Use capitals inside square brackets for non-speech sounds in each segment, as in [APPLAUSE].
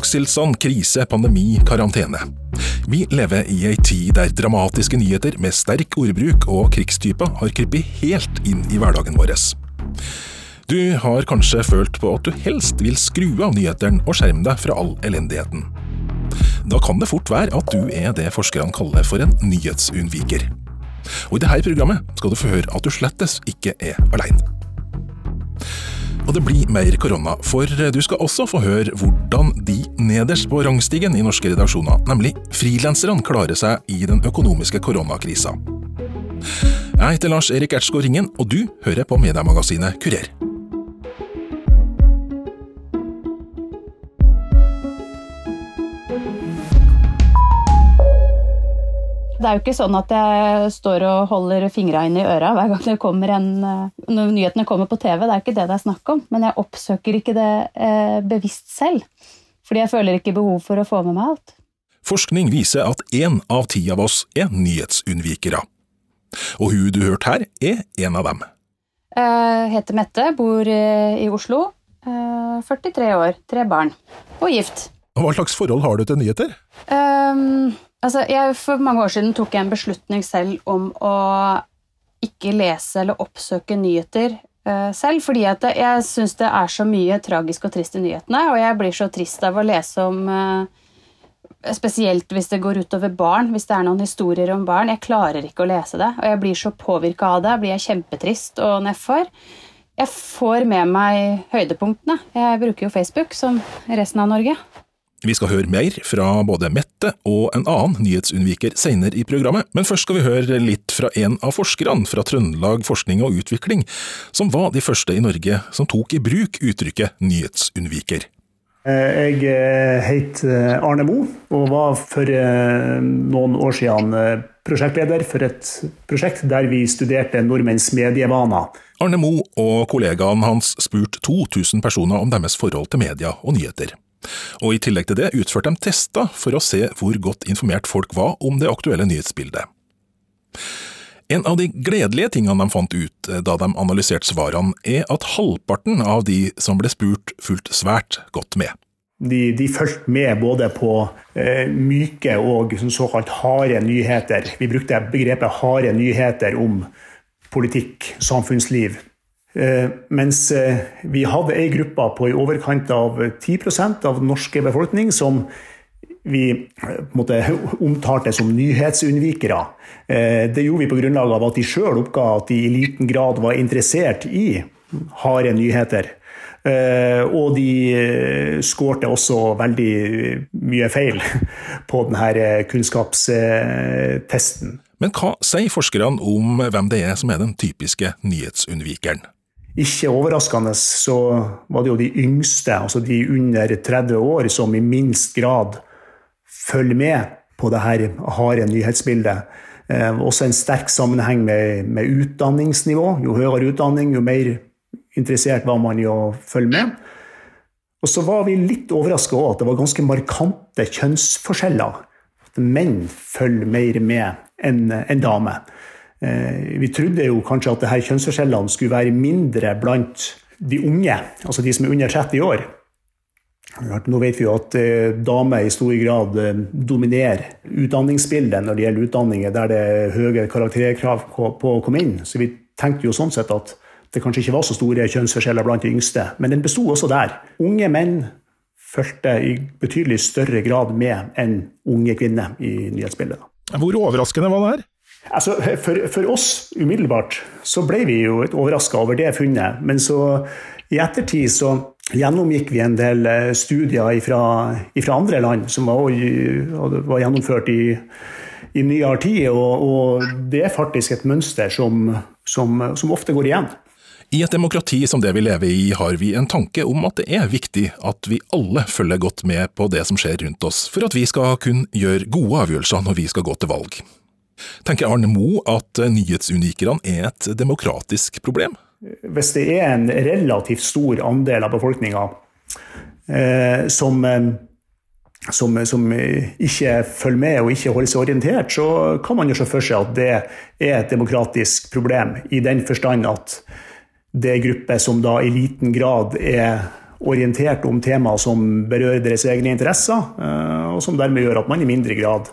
unntakstilstand, krise, pandemi, karantene. Vi lever i ei tid der dramatiske nyheter med sterk ordbruk og krigstyper har krypet helt inn i hverdagen vår. Du har kanskje følt på at du helst vil skru av nyhetene og skjerme deg fra all elendigheten. Da kan det fort være at du er det forskerne kaller for en nyhetsunnviker. Og i dette programmet skal du få høre at du slettes ikke er aleine. Og det blir mer korona, for du skal også få høre hvordan de nederst på rangstigen i norske redaksjoner, nemlig frilanserne, klarer seg i den økonomiske koronakrisa. Jeg heter Lars Erik Ertsgaard Ringen, og du hører på mediemagasinet Kurer. Det er jo ikke sånn at jeg står og holder fingra inn i øra hver gang det kommer en, eh, når nyhetene kommer på TV. Det er ikke det det er snakk om. Men jeg oppsøker ikke det eh, bevisst selv. Fordi jeg føler ikke behov for å få med meg alt. Forskning viser at én av ti av oss er nyhetsunnvikere. Og hun du hørte her, er en av dem. Jeg heter Mette, bor eh, i Oslo. 43 år, tre barn. Og gift. Hva slags forhold har du til nyheter? Um, Altså, jeg, for mange år siden tok jeg en beslutning selv om å ikke lese eller oppsøke nyheter uh, selv, fordi jeg syns det er så mye tragisk og trist i nyhetene, og jeg blir så trist av å lese om uh, Spesielt hvis det går utover barn, hvis det er noen historier om barn. Jeg klarer ikke å lese det, og jeg blir så påvirka av det. blir jeg kjempetrist og nedfor. Jeg får med meg høydepunktene. Jeg bruker jo Facebook, som resten av Norge. Vi skal høre mer fra både Mette og en annen nyhetsunnviker senere i programmet, men først skal vi høre litt fra en av forskerne fra Trøndelag Forskning og Utvikling, som var de første i Norge som tok i bruk uttrykket nyhetsunnviker. Eh, jeg eh, heter Arne Mo og var for eh, noen år siden prosjektleder for et prosjekt der vi studerte nordmenns medievaner. Arne Mo og kollegaen hans spurte 2000 personer om deres forhold til media og nyheter. Og I tillegg til det utførte de tester for å se hvor godt informert folk var om det aktuelle nyhetsbildet. En av de gledelige tingene de fant ut eh, da de analyserte svarene, er at halvparten av de som ble spurt, fulgte svært godt med. De, de fulgte med både på eh, myke og såkalt harde nyheter. Vi brukte begrepet harde nyheter om politikk, samfunnsliv, mens eh, vi hadde ei gruppe på i overkant av 10 av den norske befolkning som vi eh, måte, omtalte som nyhetsunnvikere. Det gjorde vi på grunnlag av at de sjøl oppga at de i liten grad var interessert i harde nyheter. Og de skårte også veldig mye feil [LAUGHS] på denne kunnskapstesten. Men hva sier forskerne om hvem det er som er den typiske nyhetsunnvikeren? Ikke overraskende så var det jo de yngste, altså de under 30 år, som i minst grad følger med på det her harde nyhetsbildet. Eh, også en sterk sammenheng med, med, utdanningsnivå. Jo høyere utdanning, jo mer interessert var man i å følge med. Og så var vi litt overraska òg at det var ganske markante kjønnsforskjeller. At menn følger mer med enn en damer. Eh, vi trodde jo kanskje at disse kjønnsforskjellene skulle være mindre blant de unge, altså de som er under 30 år. Nå vet vi jo at eh, damer i stor grad eh, dominerer utdanningsbildet når det gjelder utdanninger der det er høye karakterkrav på å komme inn. Så vi tenkte jo sånn sett at det kanskje ikke var så store kjønnsforskjeller blant de yngste. Men den besto også der. Unge menn fulgte i betydelig større grad med enn unge kvinner i nyhetsbildet. Hvor overraskende var det her? Altså, for, for, oss umiddelbart så ble vi jo overraska over det funnet. Men så i ettertid så gjennomgikk vi en del eh, studier fra andre land som var, var gjennomført i, i nyere tid. Og, og, det er faktisk et mønster som, som, som ofte går igjen. I et demokrati som det vi lever i, har vi en tanke om at det er viktig at vi alle følger godt med på det som skjer rundt oss, for at vi skal kunne gjøre gode avgjørelser når vi skal gå til valg. Tenker Arne Moe at nyhetsunikerne er et demokratisk problem? Hvis det er en relativt stor andel av befolkninga eh, som, eh, som, som, ikke følger med og ikke holder seg orientert, så kan man jo se for seg at det er et demokratisk problem, i den forstand at det er grupper som da i liten grad er orientert om temaer som berører deres egne interesser, og som dermed gjør at man i mindre grad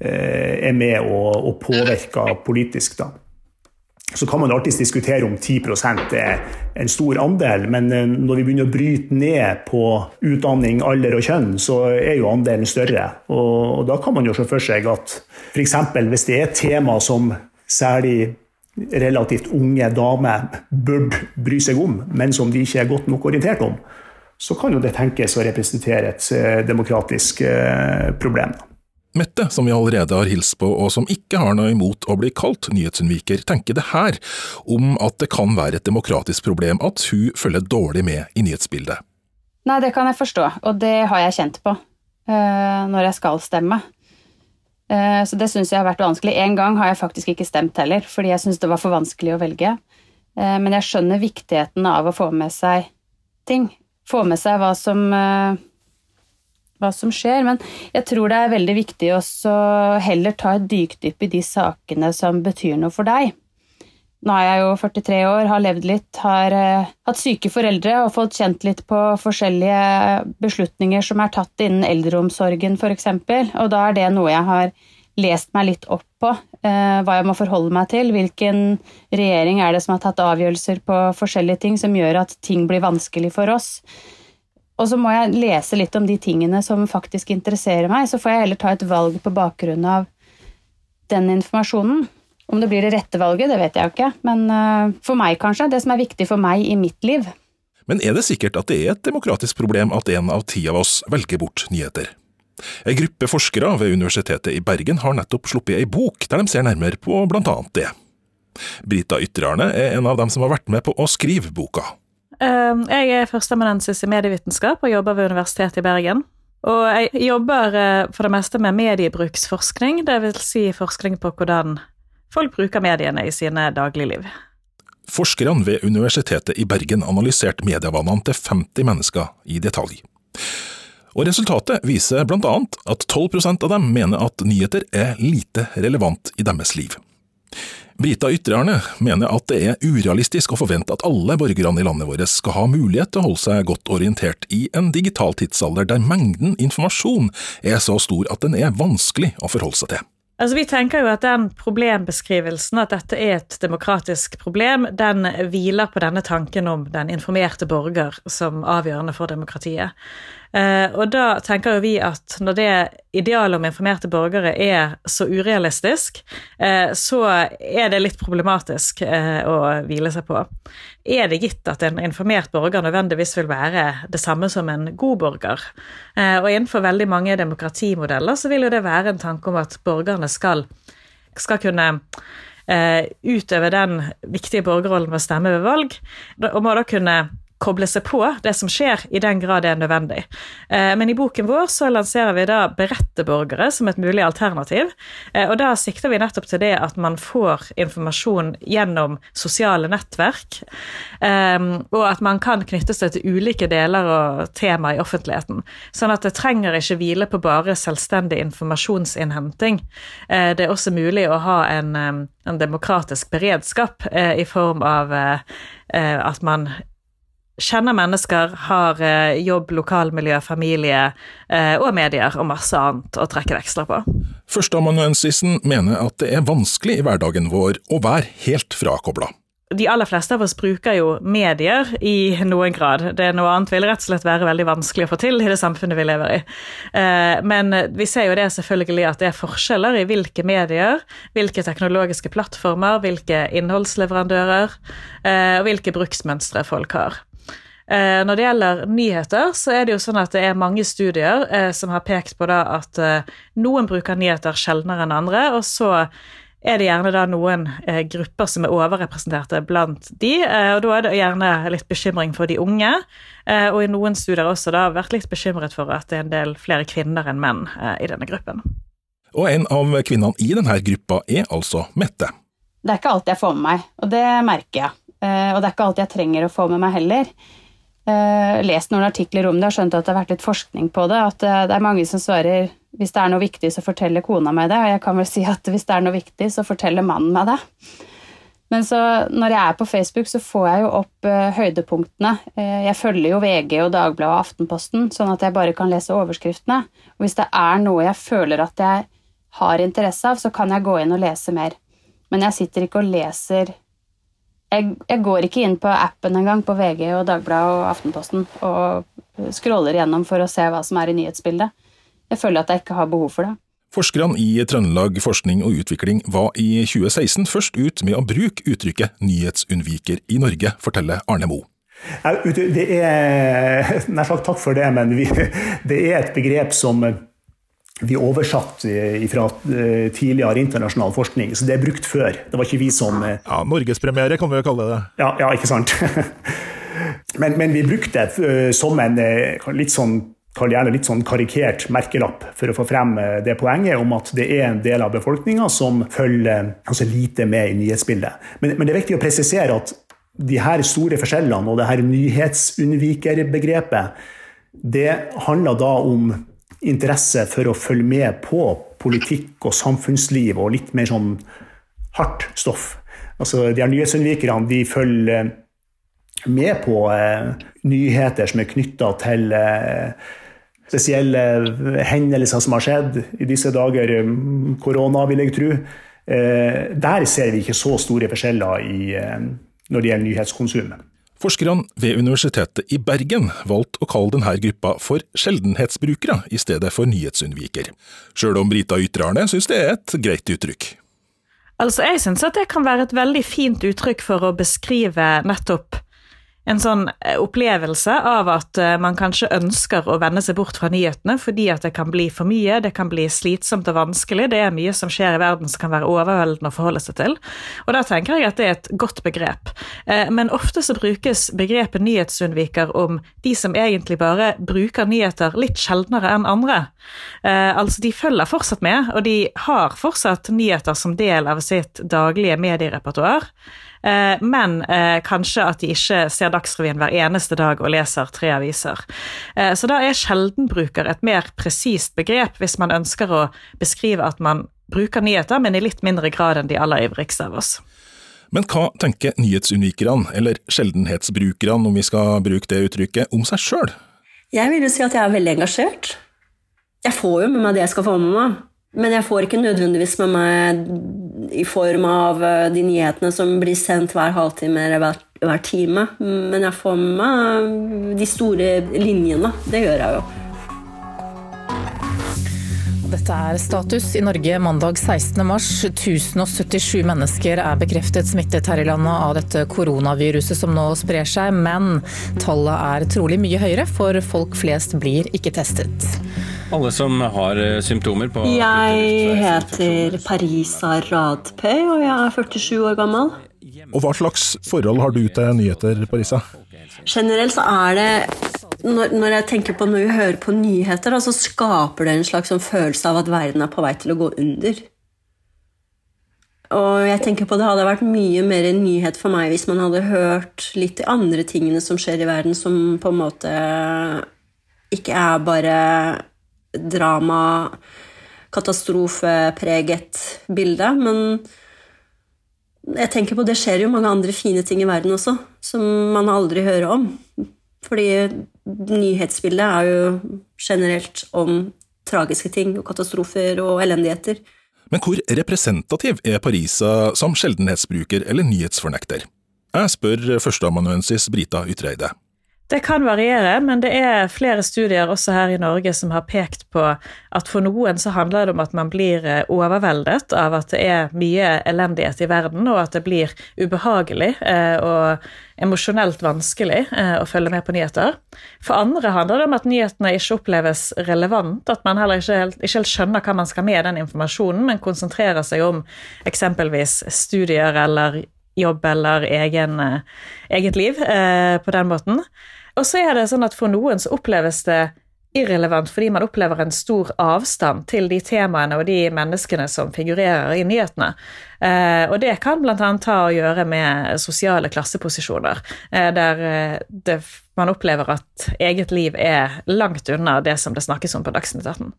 er med og, og påvirker politisk. da. Så kan man alltids diskutere om 10% er en stor andel, men eh, når vi begynner å bryte ned på utdanning, alder og kjønn, så er jo andelen større. Og, da kan man jo se for seg at f.eks. hvis det er et tema som særlig relativt unge damer burde bry seg om, men som de ikke er godt nok orientert om, så kan jo det tenkes å representere et eh, demokratisk problem. Mette, som vi allerede har hilst på og som ikke har noe imot å bli kalt nyhetsunnviker, tenker det her om at det kan være et demokratisk problem at hun følger dårlig med i nyhetsbildet. Nei, det kan jeg forstå, og det har jeg kjent på uh, når jeg skal stemme. Uh, så det syns jeg har vært vanskelig. En gang har jeg faktisk ikke stemt heller, fordi jeg syns det var for vanskelig å velge. Uh, men jeg skjønner viktigheten av å få med seg ting. Få med seg hva som hva som skjer, men jeg tror det er veldig viktig å heller ta et dykdypp i de sakene som betyr noe for deg. Nå er jeg jo 43 år, har levd litt, har uh, hatt syke foreldre og fått kjent litt på forskjellige beslutninger som er tatt innen eldreomsorgen f.eks., og da er det noe jeg har lest meg litt opp på, uh, hva jeg må forholde meg til, hvilken regjering er det som har tatt avgjørelser på forskjellige ting som gjør at ting blir vanskelig for oss. Og så må jeg lese litt om de tingene som faktisk interesserer meg, så får jeg heller ta et valg på bakgrunn av den informasjonen. Om det blir det rette valget, det vet jeg jo ikke, men uh, for meg kanskje. Det som er viktig for meg i mitt liv. Men er det sikkert at det er et demokratisk problem at en av ti av oss velger bort nyheter? En gruppe forskere ved Universitetet i Bergen har nettopp sluppet ei bok der de ser nærmere på blant annet det. Brita Ytterarne er en av dem som har vært med på å skrive boka. Ehm, jeg er førsteamanuensis i medievitenskap og jobber ved Universitetet i Bergen. Og jeg jobber eh, for det meste med mediebruksforskning, dvs. Si forskning på hvordan folk bruker mediene i sine dagligliv. Forskerne ved Universitetet i Bergen analyserte medievanene til 50 mennesker i detalj. Og Resultatet viser annet at 12% av dem mener at nyheter er lite relevant i deres liv. Brita Ytterarne mener at det er urealistisk å forvente at alle borgerne i landet vårt skal ha mulighet til å holde seg godt orientert i en digital tidsalder der mengden informasjon er så stor at den er vanskelig å forholde seg til. Altså, vi tenker jo at den problembeskrivelsen, at dette er et demokratisk problem, den hviler på denne tanken om den informerte borger som avgjørende for demokratiet. Eh, og da tenker jo vi at når det idealet om informerte borgere er så urealistisk, eh, så er det litt problematisk eh, å hvile seg på. Er det gitt at en informert borger nødvendigvis vil være det samme som en god borger? Og innenfor veldig mange demokratimodeller så vil jo det være en tanke om at borgerne skal, skal kunne utøve den viktige borgerrollen med å stemme ved valg, og må da kunne koble seg på det som skjer, i den grad det er nødvendig. Eh, men i boken vår så lanserer vi da beretteborgere som et mulig alternativ. Eh, og da sikter vi nettopp til det at man får informasjon gjennom sosiale nettverk, eh, og at man kan knytte seg til ulike deler og tema i offentligheten. Sånn at det trenger ikke hvile på bare selvstendig informasjonsinnhenting. Det er også mulig å ha en, en demokratisk beredskap i form av at man kjenner mennesker, har eh, jobb, lokalmiljø, familie eh, og medier og masse annet å trekke veksler på. Førsteamanuensisen mener at det er vanskelig i hverdagen vår å være helt frakobla. De aller fleste av oss bruker jo medier i noen grad. Det er noe annet vil rett og slett være veldig vanskelig å få til i det samfunnet vi lever i. Eh, men vi ser jo det selvfølgelig at det er forskjeller i hvilke medier, hvilke teknologiske plattformer, hvilke innholdsleverandører og hvilke bruksmønstre folk har. Eh, når det gjelder nyheter, så er det jo sånn at det er mange studier eh, som har pekt på da at eh, noen bruker nyheter sjeldnere enn andre, og så er det gjerne da noen eh, grupper som er overrepresenterte blant de, eh, og da er det gjerne litt bekymring for de unge. Eh, og i noen studier også da vært litt bekymret for at det er en del flere kvinner enn menn i denne gruppen. Og en av kvinnene i denne gruppa er altså Mette. Det er ikke alt jeg får med meg, og det merker jeg. Og det er ikke alt jeg trenger å få med meg heller lest noen artikler om det og skjønt at det har vært litt forskning på det. At uh, det er mange som svarer hvis det er noe viktig, så forteller kona meg det. Og jeg kan vel si at hvis det er noe viktig, så forteller mannen meg det. Men så når jeg er på Facebook, så får jeg jo opp uh, høydepunktene. Uh, jeg følger jo VG og Dagbladet og Aftenposten, sånn at jeg bare kan lese overskriftene. Og hvis det er noe jeg føler at jeg har interesse av, så kan jeg gå inn og lese mer. Men jeg sitter ikke og leser Jeg, jeg går ikke inn på appen engang på VG og Dagbladet og Aftenposten og scroller gjennom for å se hva som er i nyhetsbildet. Jeg føler at jeg ikke har behov for det. Forskerne i Trøndelag Forskning og Utvikling var i 2016 først ut med å bruke uttrykket nyhetsunnviker i Norge, forteller Arne Moe. Det er Nær sagt takk for det, men vi, det er et begrep som vi oversatt fra eh, tidligere internasjonal forskning, så det er brukt før. Det var ikke vi som eh, Ja, Norgespremiere kan vi jo kalle det. Ja, ja ikke sant. [LAUGHS] Men, men vi brukte det eh, som en litt sånn kall gjerne litt sånn karikert merkelapp for å få frem eh, det poenget om at det er en del av befolkninga som følger altså lite med i nyhetsbildet. Men, men, det er viktig å presisere at de her store forskjellene og det her nyhetsunnvikerbegrepet, det handler da om interesse for å følge med på politikk og samfunnsliv og litt mer sånn hardt stoff. Altså, de her nyhetsunnvikerne de følger med på eh, nyheter som er knytta til eh, spesielle hendelser som har skjedd i disse dager, um, korona, vil jeg tro. Eh, der ser vi ikke så store forskjeller i, eh, når det gjelder nyhetskonsum. Forskerne ved Universitetet i Bergen valgte å kalle denne gruppa for sjeldenhetsbrukere i stedet for nyhetsunnviker, sjøl om Brita Ytrarne syns det er et greit uttrykk. Altså, Jeg syns at det kan være et veldig fint uttrykk for å beskrive nettopp en sånn eh, opplevelse av at eh, man kanskje ønsker å vende seg bort fra nyhetene fordi at det kan bli for mye, det kan bli slitsomt og vanskelig. Det er mye som skjer i verden som kan være overveldende å forholde seg til. Og da tenker jeg at det er et godt begrep. Eh, men ofte så brukes begrepet nyhetsunnviker om de som egentlig bare bruker nyheter litt sjeldnere enn andre. Altså, de følger fortsatt med, og de har fortsatt nyheter som del av sitt daglige medierepertoar. Eh, men eh, kanskje at de ikke ser Dagsrevyen hver eneste dag og leser tre aviser. Eh, så da er sjeldenbruker et mer presist begrep hvis man ønsker å beskrive at man bruker nyheter, men i litt mindre grad enn de aller ivrigste av oss. Men hva tenker nyhetsunikerne, eller sjeldenhetsbrukerne om vi skal bruke det uttrykket, om seg sjøl? Jeg vil jo si at jeg er veldig engasjert. Jeg får jo med meg det jeg skal få med meg. Men jeg får ikke nødvendigvis med meg i form av eh, de nyhetene som blir sendt hver halvtime eller hver, hver time. Men jeg får med meg de store linjene. Det gjør jeg jo. Dette er status i Norge mandag 16.3. 1077 mennesker er bekreftet smittet her i landet av dette koronaviruset som nå sprer seg, men tallet er trolig mye høyere, for folk flest blir ikke testet. Alle som har eh, symptomer på Jeg heter Parisa Radpøy, og jeg er 47 år gammel. Og Hva slags forhold har du til nyheter, Parisa? Generelt så er det når, når, jeg tenker på når vi hører på nyheter, så skaper det en slags sånn følelse av at verden er på vei til å gå under. Og jeg tenker på Det hadde vært mye mer en nyhet for meg hvis man hadde hørt litt de andre tingene som skjer i verden, som på en måte ikke er bare drama, katastrofepreget bilde. Men jeg tenker på det skjer jo mange andre fine ting i verden også, som man aldri hører om. Fordi nyhetsbildet er jo generelt om tragiske ting og katastrofer og elendigheter. Men hvor representativ er Parisa som sjeldenhetsbruker eller nyhetsfornekter? Jeg spør førsteamanuensis Brita Ytreide. Det kan variere, men det er flere studier også her i Norge som har pekt på at for noen så handler det om at man blir eh, overveldet av at det er mye elendighet i verden, og at det blir ubehagelig eh, og emosjonelt vanskelig eh, å følge med på nyheter. For andre handler det om at nyhetene ikke oppleves relevant, at man heller ikke helt, ikke helt skjønner hva man skal med den informasjonen, men konsentrerer seg om eksempelvis studier eller jobb eller egen, eget liv på den måten. Og så er det sånn at for noen så oppleves det irrelevant fordi man opplever en stor avstand til de temaene og de menneskene som figurerer i nyhetene. Eh, og det kan bl.a. ha å gjøre med sosiale klasseposisjoner, eh, der eh, det, man opplever at eget liv er langt unna det som det snakkes om på Dagsnytt 18.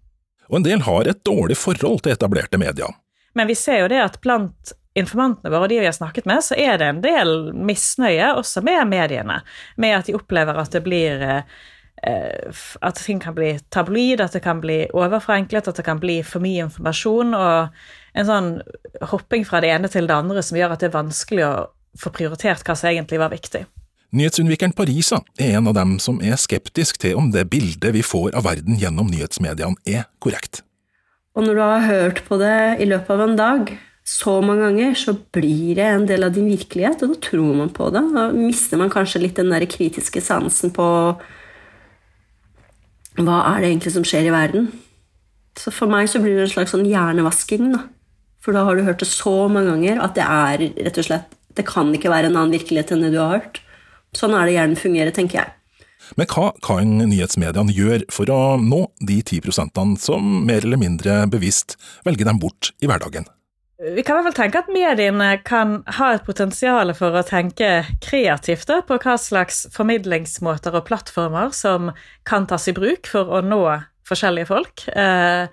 Og en del har et dårlig forhold til etablerte medier. Men vi ser jo det at blant informantene våre og de vi har snakket med, så er det en del misnøye også med mediene. Med at de opplever at det blir eh, At ting kan bli tabloid, at det kan bli overforenklet, at det kan bli for mye informasjon. Og en sånn hopping fra det ene til det andre som gjør at det er vanskelig å få prioritert hva som egentlig var viktig. Nyhetsunnvikeren Parisa er en av dem som er skeptisk til om det bildet vi får av verden gjennom nyhetsmediene er korrekt. Og når du har hørt på det i løpet av en dag så mange ganger, så blir det en del av din virkelighet, og da tror man på det. Da mister man kanskje litt den der kritiske sansen på hva er det egentlig som skjer i verden. Så for meg så blir det en slags sånn hjernevasking, da. For da har du hørt det så mange ganger at det er rett og slett Det kan ikke være en annen virkelighet enn det du har hørt. Sånn er det hjernen fungerer, tenker jeg. Men hva kan nyhetsmediene gjøre for å nå de ti prosentene som mer eller mindre bevisst velger dem bort i hverdagen? Vi kan i hvert fall tenke at mediene kan ha et potensial for å tenke kreativt da, på hva slags formidlingsmåter og plattformer som kan tas i bruk for å nå forskjellige folk. Eh,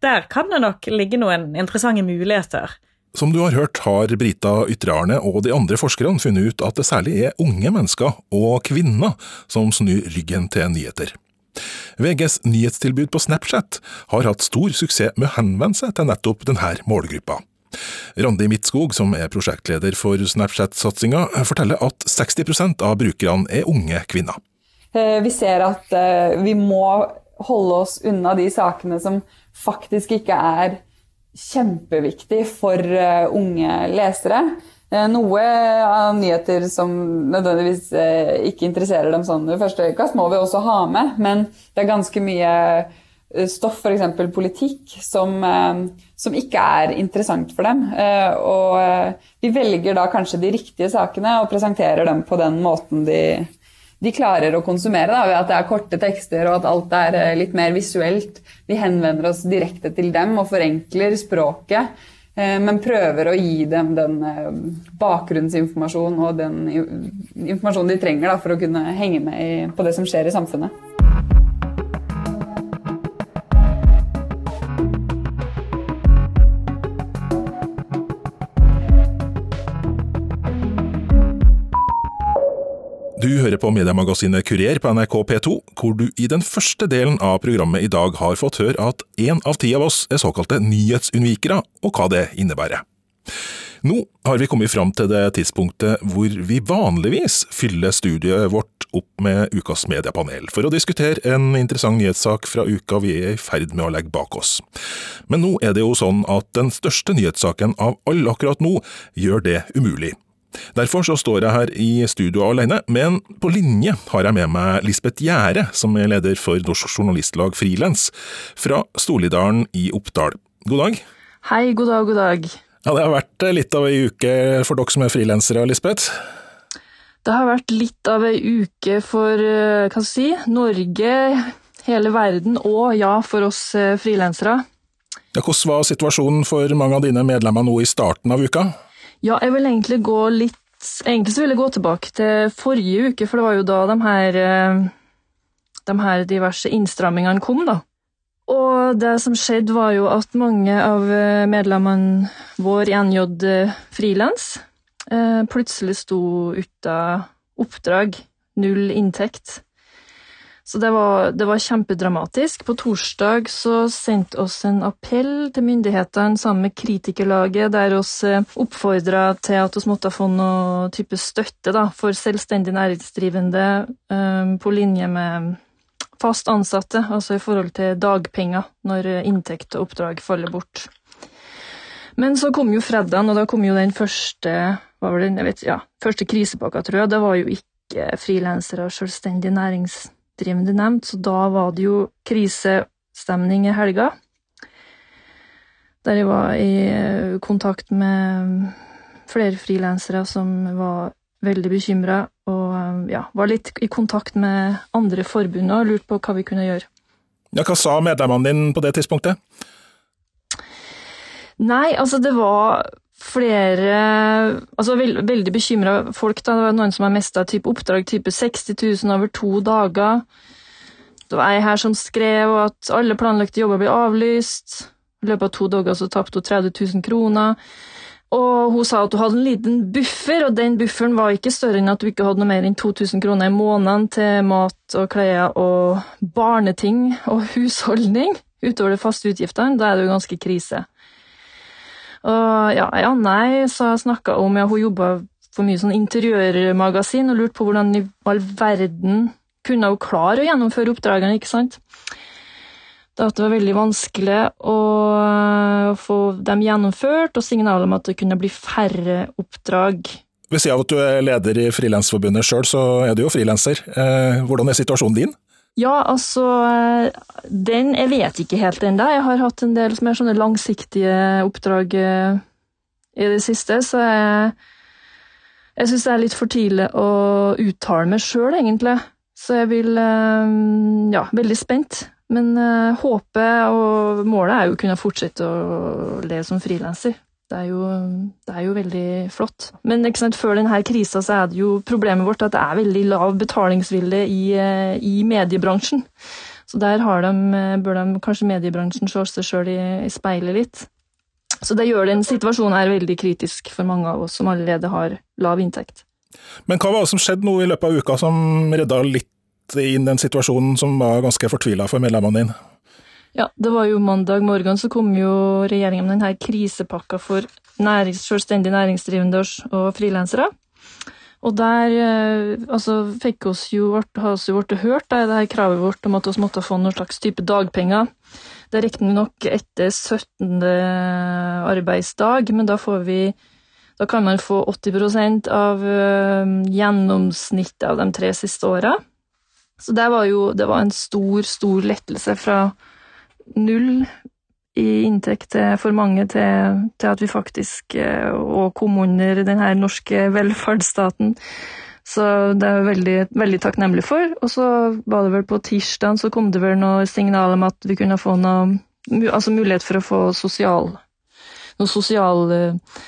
der kan det nok ligge noen interessante muligheter. Som du har hørt, har Brita Ytre-Arne og de andre forskerne funnet ut at det særlig er unge mennesker og kvinner som snur ryggen til nyheter. VGs nyhetstilbud på Snapchat har hatt stor suksess med å henvende seg til nettopp denne målgruppa. Randi Midtskog, som er prosjektleder for Snapchat-satsinga, forteller at 60% av brukerne er unge kvinner. Eh, vi ser at eh, vi må holde oss unna de sakene som faktisk ikke er kjempeviktig for uh, unge lesere. Noe av nyheter som nødvendigvis ikke interesserer dem sånn i første øyekast, må vi også ha med, men det er ganske mye stoff, f.eks. politikk, som, som, ikke er interessant for dem. Og vi velger da kanskje de riktige sakene og presenterer dem på den måten de, de klarer å konsumere, da, ved at det er korte tekster og at alt er eh, litt mer visuelt. Vi henvender oss direkte til dem og forenkler språket, eh, men prøver å gi dem den bakgrunnsinformasjonen bakgrunnsinformasjon og den informasjonen de trenger da, for å kunne henge med på det som skjer i samfunnet. Du hører på mediemagasinet Kurier på NRK P2, hvor du i den første delen av programmet i dag har fått høre at én av ti av oss er såkalte nyhetsunnvikere, og hva det innebærer. Nå har vi kommet fram til det tidspunktet hvor vi vanligvis fyller studiet vårt opp med ukas mediepanel, for å diskutere en interessant nyhetssak fra uka vi er i ferd med å legge bak oss. Men nå er det jo sånn at den største nyhetssaken av alle akkurat nå gjør det umulig. Derfor så står jeg her i studio alene, men på linje har jeg med meg Lisbeth Gjære, som er leder for Norsk Journalistlag Frilans, fra Storlidalen i Oppdal. God dag. Hei, god dag, god dag. Ja, Det har vært litt av ei uke for dere som er frilansere, Lisbeth? Det har vært litt av ei uke for eh, hva skal si, Norge, hele verden og ja, for oss eh, frilansere. Ja, hvordan var situasjonen for mange av dine medlemmer nå i starten av uka? Ja, jeg vil egentlig gå litt Egentlig så vil jeg gå tilbake til forrige uke, for det var jo da de her, eh, de her diverse innstrammingene kom, da. Og det som skjedde, var jo at mange av eh, medlemmene våre i NJ eh, Frilans plutselig sto uten oppdrag, null inntekt. Så det var, det var, kjempedramatisk. På torsdag så sendte oss en appell til myndighetene sammen med Kritikerlaget, der oss eh, oppfordra til at vi måtte få noe type støtte da, for selvstendig næringsdrivende um, på linje med fast ansatte, altså i forhold til dagpenger når inntekt og oppdrag faller bort. Men så kom jo fredagen, og da kom jo den første jeg vet, ja, første krisepakka, tror jeg. Det var jo ikke frilansere og selvstendig næringsdrivende næringsdrivende nevnt, så da var det jo krisestemning i helga. Der jeg var i eh, kontakt med flere frilansere som var veldig bekymra, og eh, ja, var litt i kontakt med andre forbund og lurte på hva vi kunne gjøre. Ja, hva sa medlemmene dine på det tidspunktet? Nei, altså det var flere altså veld, Veldig bekymra folk. da, Det var noen som har mista oppdrag type 60 000 over to dager. Det var ei her som skrev at alle planlagte jobber blir avlyst. I løpet av to dager så tapte hun 30 000 kroner. Og hun sa at hun hadde en liten buffer, og den bufferen var ikke større enn at hun ikke hadde noe mer enn 2000 kroner i måneden til mat og klær og barneting og husholdning utover de faste utgiftene. Da er det jo ganske krise. Og ja, ja nei, så jeg snakka om ja, hun jobba for mye sånn interiørmagasin og lurte på hvordan i all verden kunne hun klare å gjennomføre oppdragene, ikke sant? Da at det var veldig vanskelig å få dem gjennomført, og signal om at det kunne bli færre oppdrag. Ved siden av at du er leder i Frilansforbundet sjøl, så er du jo frilanser. Eh, hvordan er situasjonen din? Ja, altså Den jeg vet ikke helt ennå. Jeg har hatt en del mer sånne langsiktige oppdrag eh, i det siste, så jeg, jeg syns det er litt for tidlig å uttale meg sjøl, egentlig. Så jeg vil eh, Ja, veldig spent. Men uh, håpet og målet er jo å kunne fortsette å leve som frilanser. Det, det, er jo veldig flott. Men sant, før denne krisa så er det jo problemet vårt at det er veldig lav betalingsvilje i, uh, i mediebransjen. Så der de, uh, bør de kanskje mediebransjen se seg sjøl i, i speilet litt. Så det gjør den situasjonen her veldig kritisk for mange av oss som allerede har lav inntekt. Men hva var det som skjedde nå i løpet av uka som redda litt inn den situasjonen som var ganske fortvila for medlemmene dine? Ja, det var jo mandag morgen så kom jo regjeringa med denne krisepakka for nærings, selvstendig næringsdrivende og frilansere. Og der eh, altså, fikk oss jo, har oss jo blitt hørt det her kravet vårt om at vi måtte få noen slags type dagpenger. Det er riktignok etter 17. arbeidsdag, men da får vi da kan man få 80% av uh, gjennomsnittet av de tre siste åra. Så det var jo det var en stor, stor lettelse fra null i inntekt for mange til, til at vi faktisk òg eh, kom under denne norske [LAUGHS] velferdsstaten. Så det er jeg veldig, veldig takknemlig for. Og så var det vel på tirsdag så kom det vel noe signal om at vi kunne få noe Altså mulighet for å få sosial noe sosial uh,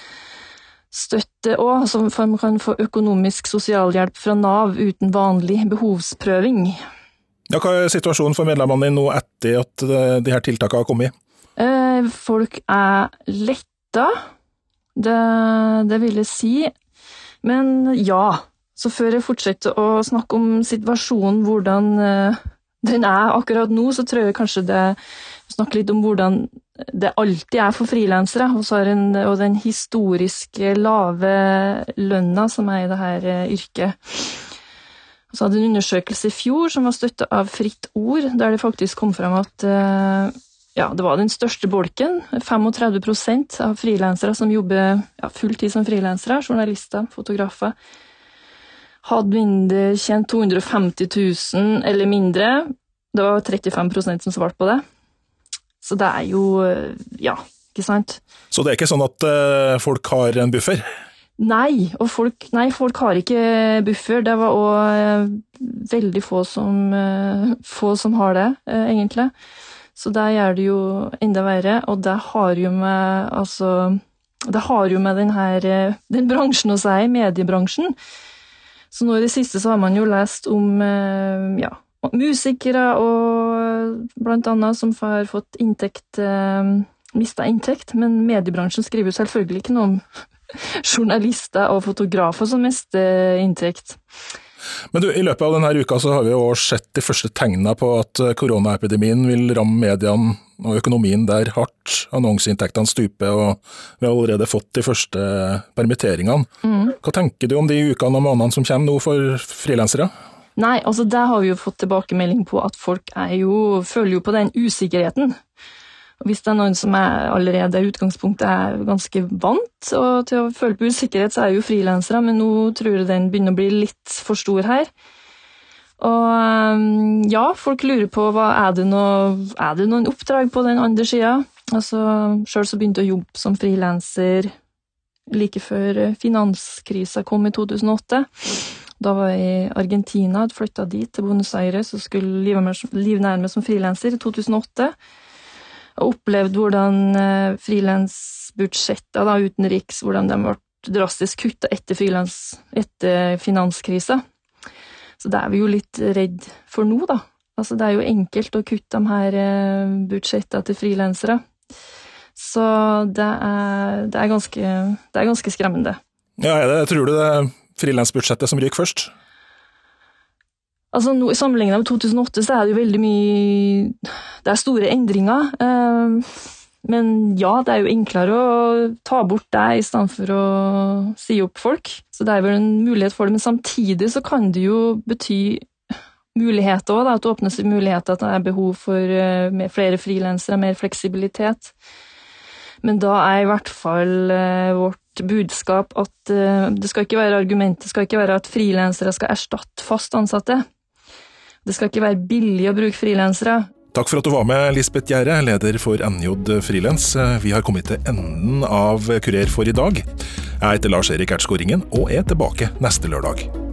støtte òg, så man kan få økonomisk sosialhjelp fra Nav uten vanlig behovsprøving. Ja, hva er situasjonen for medlemmene dine nå etter at eh, de her tiltakene har kommet? Eh, folk er letta, det, det vil jeg si. Men ja, så før jeg fortsetter å snakke om situasjonen, hvordan eh, den er akkurat nå, så tror jeg kanskje det snakker litt om hvordan det alltid er for frilansere, og, den historiske lave lønna som er i det her eh, yrket. Så hadde en undersøkelse i fjor som var støtta av Fritt Ord, der det faktisk kom fram at eh, ja, det var den største bolken. 35% av frilansere som jobber ja, fulltid som frilansere, journalister, fotografer, hadde mindre, tjent 250 000 eller mindre. Det var 35% som svarte på det. Så det er jo eh, Ja, ikke sant? Så det er ikke sånn at uh, folk har en buffer? Nei, og folk, nei, folk har ikke buffer. Det var òg uh, veldig få som, uh, få som har det, egentlig. Så der gjør det jo enda verre, og det har jo med altså det har jo med den, her, den bransjen å si, mediebransjen. Så nå i det siste så har man jo lest om ja, musikere og blant annet som har fått inntekt eh, Mista inntekt, men mediebransjen skriver jo selvfølgelig ikke noe om journalister og fotografer som mister inntekt. Men du, I løpet av denne uka så har vi jo sett de første tegnene på at koronaepidemien vil ramme mediene og økonomien der hardt. Annonseinntektene stuper, og vi har allerede fått de første permitteringene. Mm. Hva tenker du om de ukene og månedene som kommer nå for frilansere? Nei, altså der har vi jo fått tilbakemelding på at folk jo, føler jo på den usikkerheten. Og hvis det er noen som er allerede i utgangspunktet er ganske vant til å føle på usikkerhet, så er jo frilansere, men nå tror jeg den begynner å bli litt for stor her. Og ehm, ja, folk lurer på hva er det, noe, er det noen oppdrag på den andre sida. Altså, Sjøl begynte jeg å jobbe som frilanser like før finanskrisa kom i 2008. Da var jeg i Argentina, hadde flytta dit, til Buenos Aires, og skulle livnære meg som frilanser i 2008. Og opplevde hvordan frilansbudsjettene, frilansbudsjetter utenriks hvordan de ble drastisk kutta etter, etter finanskrisa. Så det er vi jo litt redd for nå, da. Altså, det er jo enkelt å kutte de her eh, budsjettene til frilansere. Så det er, det er, ganske, det er ganske skremmende. Ja, det, Tror du det er frilansbudsjettet som ryker først? Altså, no, Sammenlignet med 2008 så er det jo veldig mye Det er store endringer. Eh, men ja, det er jo enklere å ta bort deg i stedet for å si opp folk. Så det er vel en mulighet for det. Men samtidig så kan det jo bety muligheter òg, at det åpnes muligheter, at det er behov for uh, flere frilansere, mer fleksibilitet. Men da er i hvert fall uh, vårt budskap at uh, det skal ikke være argumentet skal ikke være at frilansere skal erstatte fast ansatte. Det skal ikke være billig å bruke frilansere. Takk for at du var med, Lisbeth Gjerde, leder for NJ Frilans. Vi har kommet til enden av Kurer for i dag. Jeg heter Lars Erik Ertskåringen og er tilbake neste lørdag.